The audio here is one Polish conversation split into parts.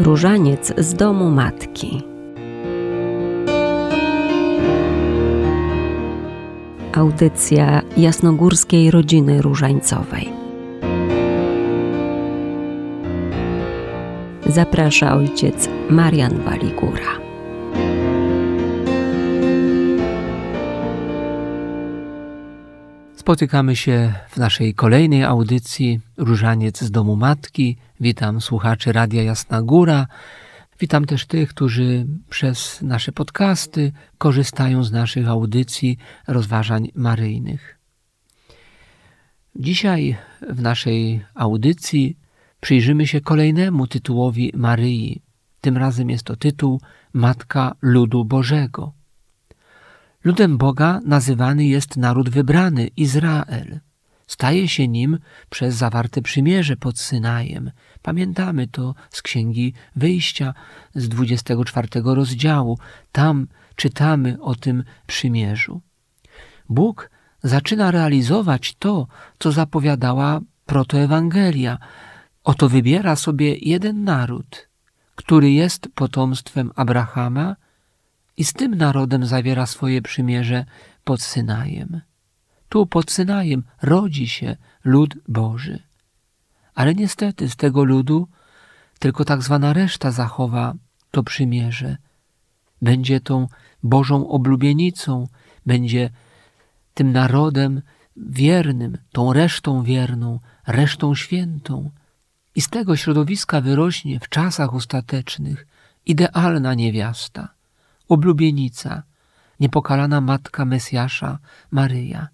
Różaniec z domu matki. Audycja jasnogórskiej rodziny różańcowej. Zaprasza ojciec Marian Waligura. Spotykamy się w naszej kolejnej audycji Różaniec z domu matki. Witam słuchaczy Radia Jasna Góra. Witam też tych, którzy przez nasze podcasty korzystają z naszych audycji rozważań maryjnych. Dzisiaj w naszej audycji przyjrzymy się kolejnemu tytułowi Maryi. Tym razem jest to tytuł Matka Ludu Bożego. Ludem Boga nazywany jest naród wybrany, Izrael. Staje się nim przez zawarte przymierze pod Synajem. Pamiętamy to z Księgi Wyjścia z 24 rozdziału. Tam czytamy o tym przymierzu. Bóg zaczyna realizować to, co zapowiadała protoewangelia. Oto wybiera sobie jeden naród, który jest potomstwem Abrahama, i z tym narodem zawiera swoje przymierze pod Synajem. Tu pod Synajem rodzi się lud Boży. Ale niestety z tego ludu tylko tak zwana reszta zachowa to przymierze. Będzie tą Bożą oblubienicą, będzie tym narodem wiernym, tą resztą wierną, resztą świętą. I z tego środowiska wyrośnie w czasach ostatecznych idealna niewiasta oblubienica, niepokalana matka Mesjasza, Maryja.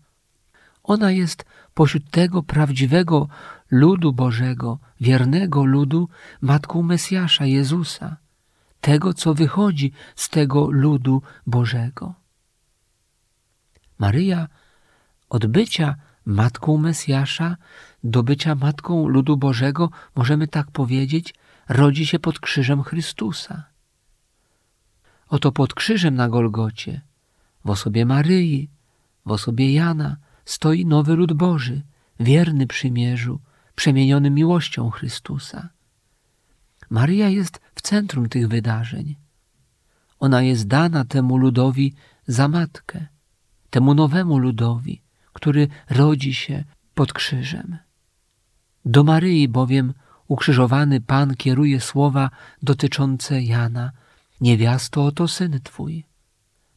Ona jest pośród tego prawdziwego ludu Bożego, wiernego ludu, matką Mesjasza, Jezusa, tego, co wychodzi z tego ludu Bożego. Maryja od bycia matką Mesjasza do bycia matką ludu Bożego, możemy tak powiedzieć, rodzi się pod krzyżem Chrystusa. Oto pod krzyżem na Golgocie, w osobie Maryi, w osobie Jana, stoi nowy lud Boży, wierny przymierzu, przemieniony miłością Chrystusa. Maryja jest w centrum tych wydarzeń. Ona jest dana temu ludowi za matkę, temu nowemu ludowi, który rodzi się pod krzyżem. Do Maryi bowiem ukrzyżowany Pan kieruje słowa dotyczące Jana, Niewiasto, oto syn twój.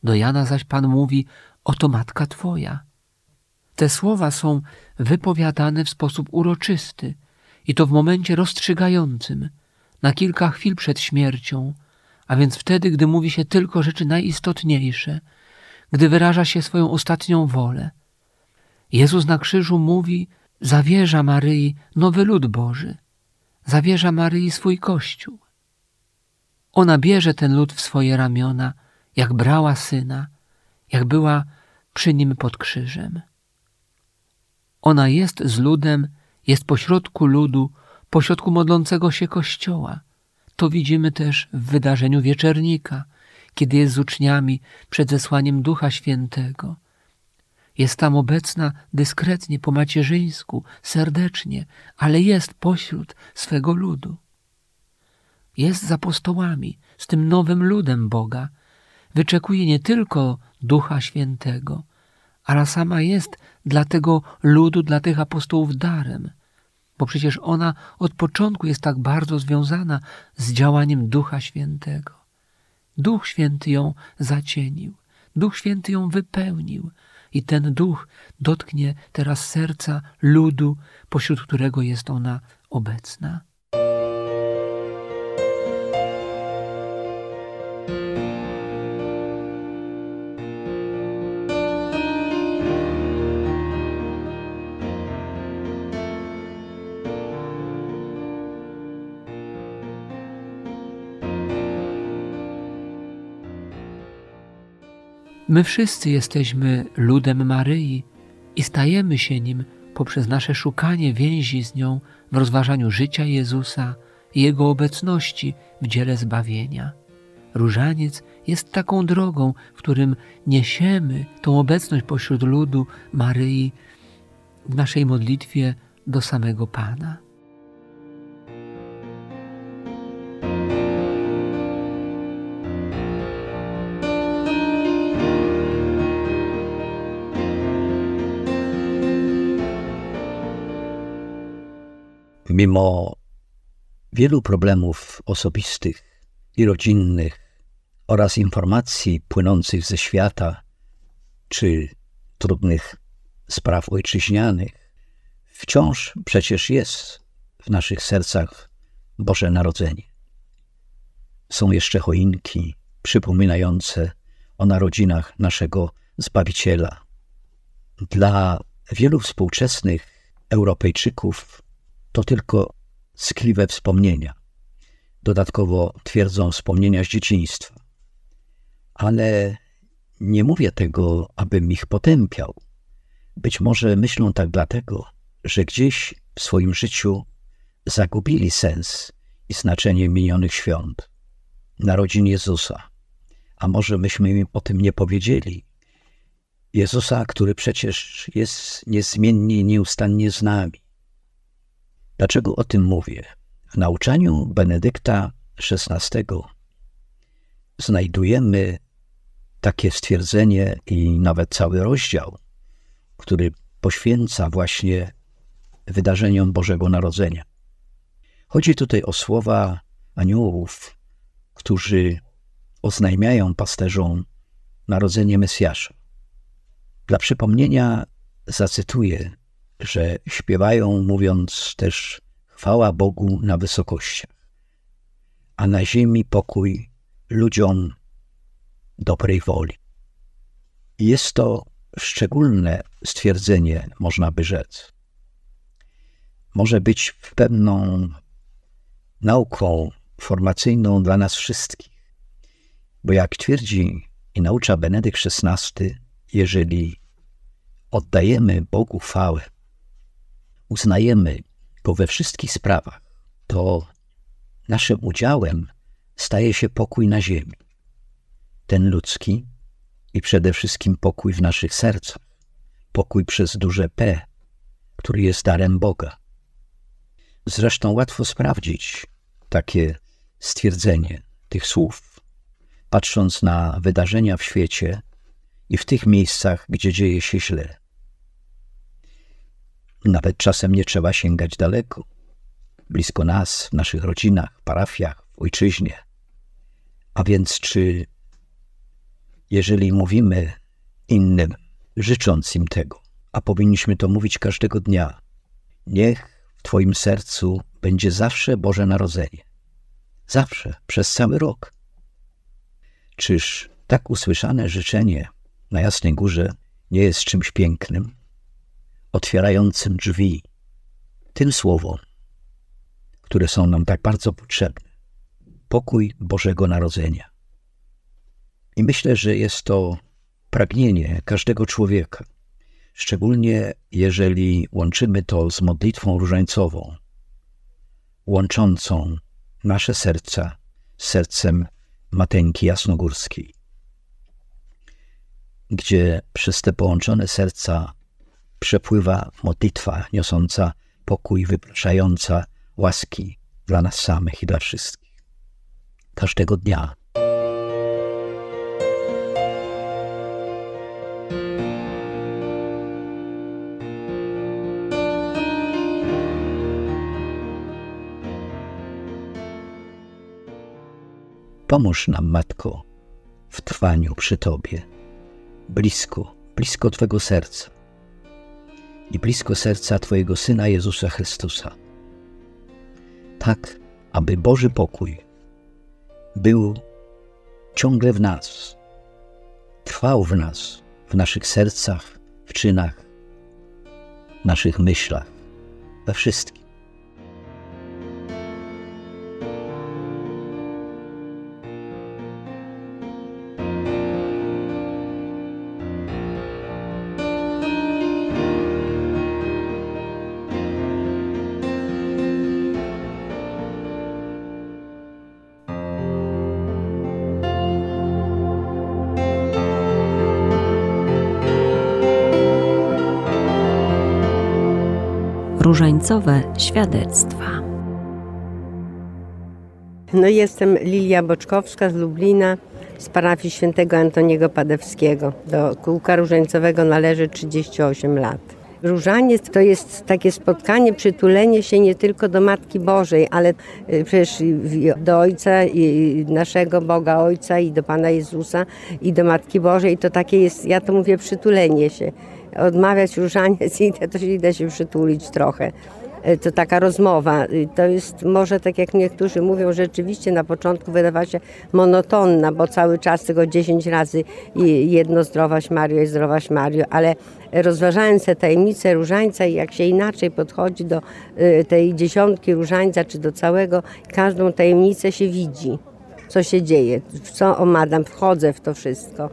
Do Jana zaś Pan mówi, oto matka twoja. Te słowa są wypowiadane w sposób uroczysty i to w momencie rozstrzygającym, na kilka chwil przed śmiercią, a więc wtedy, gdy mówi się tylko rzeczy najistotniejsze, gdy wyraża się swoją ostatnią wolę. Jezus na krzyżu mówi, zawierza Maryi nowy lud Boży, zawierza Maryi swój Kościół. Ona bierze ten lud w swoje ramiona, jak brała syna, jak była przy nim pod krzyżem. Ona jest z ludem, jest pośrodku ludu, pośrodku modlącego się Kościoła. To widzimy też w wydarzeniu wieczernika, kiedy jest z uczniami przed zesłaniem Ducha Świętego. Jest tam obecna dyskretnie, po macierzyńsku, serdecznie, ale jest pośród swego ludu jest z apostołami, z tym nowym ludem Boga. Wyczekuje nie tylko Ducha Świętego, ale sama jest dla tego ludu, dla tych apostołów darem, bo przecież ona od początku jest tak bardzo związana z działaniem Ducha Świętego. Duch Święty ją zacienił, Duch Święty ją wypełnił i ten Duch dotknie teraz serca ludu, pośród którego jest ona obecna. My wszyscy jesteśmy ludem Maryi i stajemy się nim poprzez nasze szukanie więzi z nią w rozważaniu życia Jezusa i Jego obecności w dziele zbawienia. Różaniec jest taką drogą, w którym niesiemy tą obecność pośród ludu Maryi w naszej modlitwie do samego Pana. Mimo wielu problemów osobistych i rodzinnych oraz informacji płynących ze świata czy trudnych spraw ojczyźnianych, wciąż przecież jest w naszych sercach Boże Narodzenie. Są jeszcze choinki przypominające o narodzinach naszego Zbawiciela. Dla wielu współczesnych Europejczyków to tylko tkliwe wspomnienia. Dodatkowo twierdzą wspomnienia z dzieciństwa. Ale nie mówię tego, abym ich potępiał. Być może myślą tak dlatego, że gdzieś w swoim życiu zagubili sens i znaczenie minionych świąt, narodzin Jezusa. A może myśmy im o tym nie powiedzieli? Jezusa, który przecież jest niezmiennie i nieustannie z nami. Dlaczego o tym mówię? W nauczaniu Benedykta XVI znajdujemy takie stwierdzenie i nawet cały rozdział, który poświęca właśnie wydarzeniom Bożego Narodzenia. Chodzi tutaj o słowa aniołów, którzy oznajmiają pasterzom narodzenie Mesjasza. Dla przypomnienia zacytuję, że śpiewają, mówiąc też chwała Bogu na wysokościach, a na ziemi pokój ludziom dobrej woli. Jest to szczególne stwierdzenie, można by rzec. Może być pewną nauką formacyjną dla nas wszystkich. Bo jak twierdzi i naucza Benedykt XVI, jeżeli oddajemy Bogu chwałę, uznajemy Go we wszystkich sprawach, to naszym udziałem staje się pokój na ziemi. Ten ludzki i przede wszystkim pokój w naszych sercach. Pokój przez duże P, który jest darem Boga. Zresztą łatwo sprawdzić takie stwierdzenie tych słów, patrząc na wydarzenia w świecie i w tych miejscach, gdzie dzieje się źle. Nawet czasem nie trzeba sięgać daleko, blisko nas, w naszych rodzinach, parafiach, w ojczyźnie. A więc, czy jeżeli mówimy innym, życząc im tego, a powinniśmy to mówić każdego dnia, niech w Twoim sercu będzie zawsze Boże Narodzenie. Zawsze, przez cały rok. Czyż tak usłyszane życzenie na Jasnej Górze nie jest czymś pięknym, otwierającym drzwi tym słowom, które są nam tak bardzo potrzebne. Pokój Bożego Narodzenia. I myślę, że jest to pragnienie każdego człowieka, szczególnie jeżeli łączymy to z modlitwą różańcową, łączącą nasze serca z sercem Mateńki Jasnogórskiej, gdzie przez te połączone serca przepływa modlitwa niosąca pokój, wypraszająca łaski dla nas samych i dla wszystkich. Każdego dnia Pomóż nam, Matko, w trwaniu przy Tobie, blisko, blisko Twego serca i blisko serca Twojego Syna Jezusa Chrystusa. Tak, aby Boży pokój był ciągle w nas, trwał w nas, w naszych sercach, w czynach, w naszych myślach, we wszystkim. Różańcowe świadectwa. No jestem Lilia Boczkowska z Lublina, z parafii świętego Antoniego Padewskiego. Do kółka różańcowego należy 38 lat. Różaniec to jest takie spotkanie, przytulenie się nie tylko do Matki Bożej, ale y, przecież do Ojca, i naszego Boga Ojca i do Pana Jezusa i do Matki Bożej. To takie jest, ja to mówię, przytulenie się. Odmawiać różaniec i to się idę się przytulić trochę. E, to taka rozmowa. To jest może tak jak niektórzy mówią, rzeczywiście na początku wydawać się monotonna, bo cały czas tylko 10 razy jedno zdrowaś Mario i zdrowaś Mario, ale rozważając te tajemnice różańca i jak się inaczej podchodzi do e, tej dziesiątki różańca czy do całego, każdą tajemnicę się widzi, co się dzieje, w co omadam, wchodzę w to wszystko.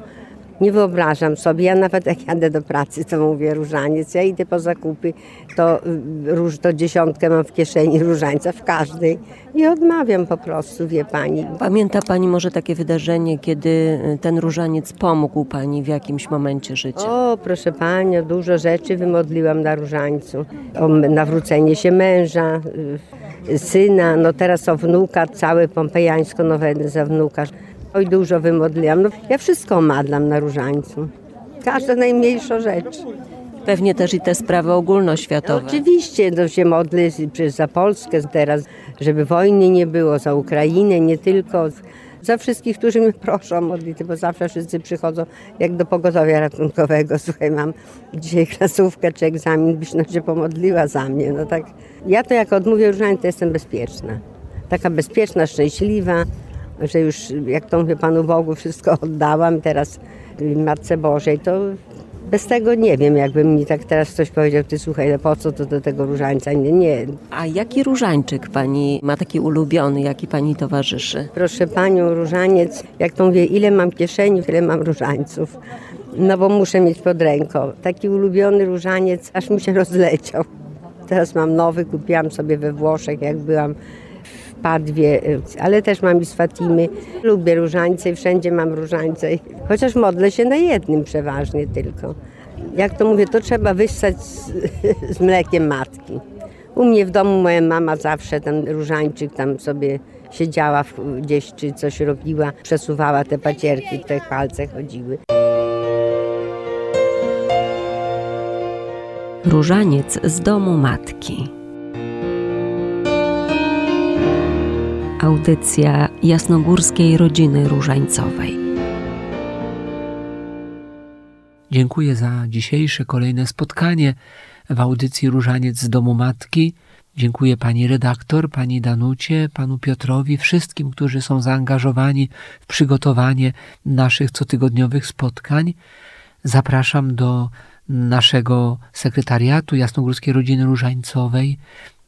Nie wyobrażam sobie, ja nawet jak jadę do pracy, to mówię różaniec. Ja idę po zakupy, to, y, róż, to dziesiątkę mam w kieszeni różańca, w każdej. I odmawiam po prostu, wie pani. Pamięta pani może takie wydarzenie, kiedy y, ten różaniec pomógł pani w jakimś momencie życia? O, proszę pani, dużo rzeczy wymodliłam na różańcu. O nawrócenie się męża, y, syna, no teraz o wnuka, całe pompejańsko noweny za wnuka. Oj, dużo wymodliłam. No, ja wszystko madlam na różańcu. Każda najmniejsza rzecz. Pewnie też i te sprawy ogólnoświatowe. No, oczywiście, to się modlę za Polskę teraz, żeby wojny nie było, za Ukrainę, nie tylko. Za wszystkich, którzy mnie proszą o modlitwę, bo zawsze wszyscy przychodzą jak do pogotowia ratunkowego. Słuchaj, mam dzisiaj klasówkę czy egzamin, byś no się pomodliła za mnie. No tak. Ja to jak odmówię różaniec, to jestem bezpieczna. Taka bezpieczna, szczęśliwa że już, jak to mówię Panu Bogu, wszystko oddałam teraz Matce Bożej, to bez tego nie wiem, jakby mi tak teraz ktoś powiedział, ty słuchaj, no po co to do tego różańca? Nie, nie. A jaki różańczyk pani ma taki ulubiony, jaki pani towarzyszy? Proszę panią, różaniec, jak to mówię, ile mam kieszeni, tyle mam różańców. No bo muszę mieć pod ręką. Taki ulubiony różaniec, aż mi się rozleciał. Teraz mam nowy, kupiłam sobie we Włoszech, jak byłam Padwie, y, ale też mam i z Fatimy. Lubię różańce i wszędzie mam różańce, chociaż modlę się na jednym przeważnie tylko. Jak to mówię, to trzeba wyssać z, z mlekiem matki. U mnie w domu moja mama zawsze ten różańczyk tam sobie siedziała gdzieś, czy coś robiła, przesuwała te pacierki, te palce chodziły. Różaniec z domu matki. Audycja jasnogórskiej rodziny różańcowej. Dziękuję za dzisiejsze kolejne spotkanie w audycji Różaniec z domu matki. Dziękuję pani redaktor, pani Danucie, panu Piotrowi, wszystkim, którzy są zaangażowani w przygotowanie naszych cotygodniowych spotkań. Zapraszam do naszego sekretariatu Jasnogórskiej Rodziny Różańcowej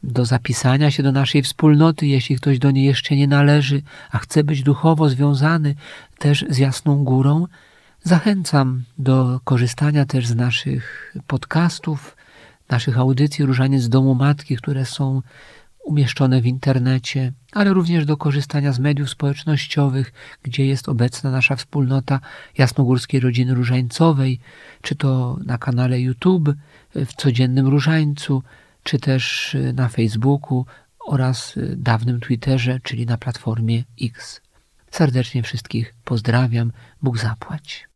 do zapisania się do naszej wspólnoty, jeśli ktoś do niej jeszcze nie należy, a chce być duchowo związany też z Jasną Górą. Zachęcam do korzystania też z naszych podcastów, naszych audycji Różaniec z Domu Matki, które są umieszczone w internecie, ale również do korzystania z mediów społecznościowych, gdzie jest obecna nasza wspólnota Jasnogórskiej Rodziny Różańcowej, czy to na kanale YouTube w Codziennym Różańcu, czy też y, na Facebooku oraz y, dawnym Twitterze, czyli na platformie X. Serdecznie wszystkich pozdrawiam. Bóg zapłać.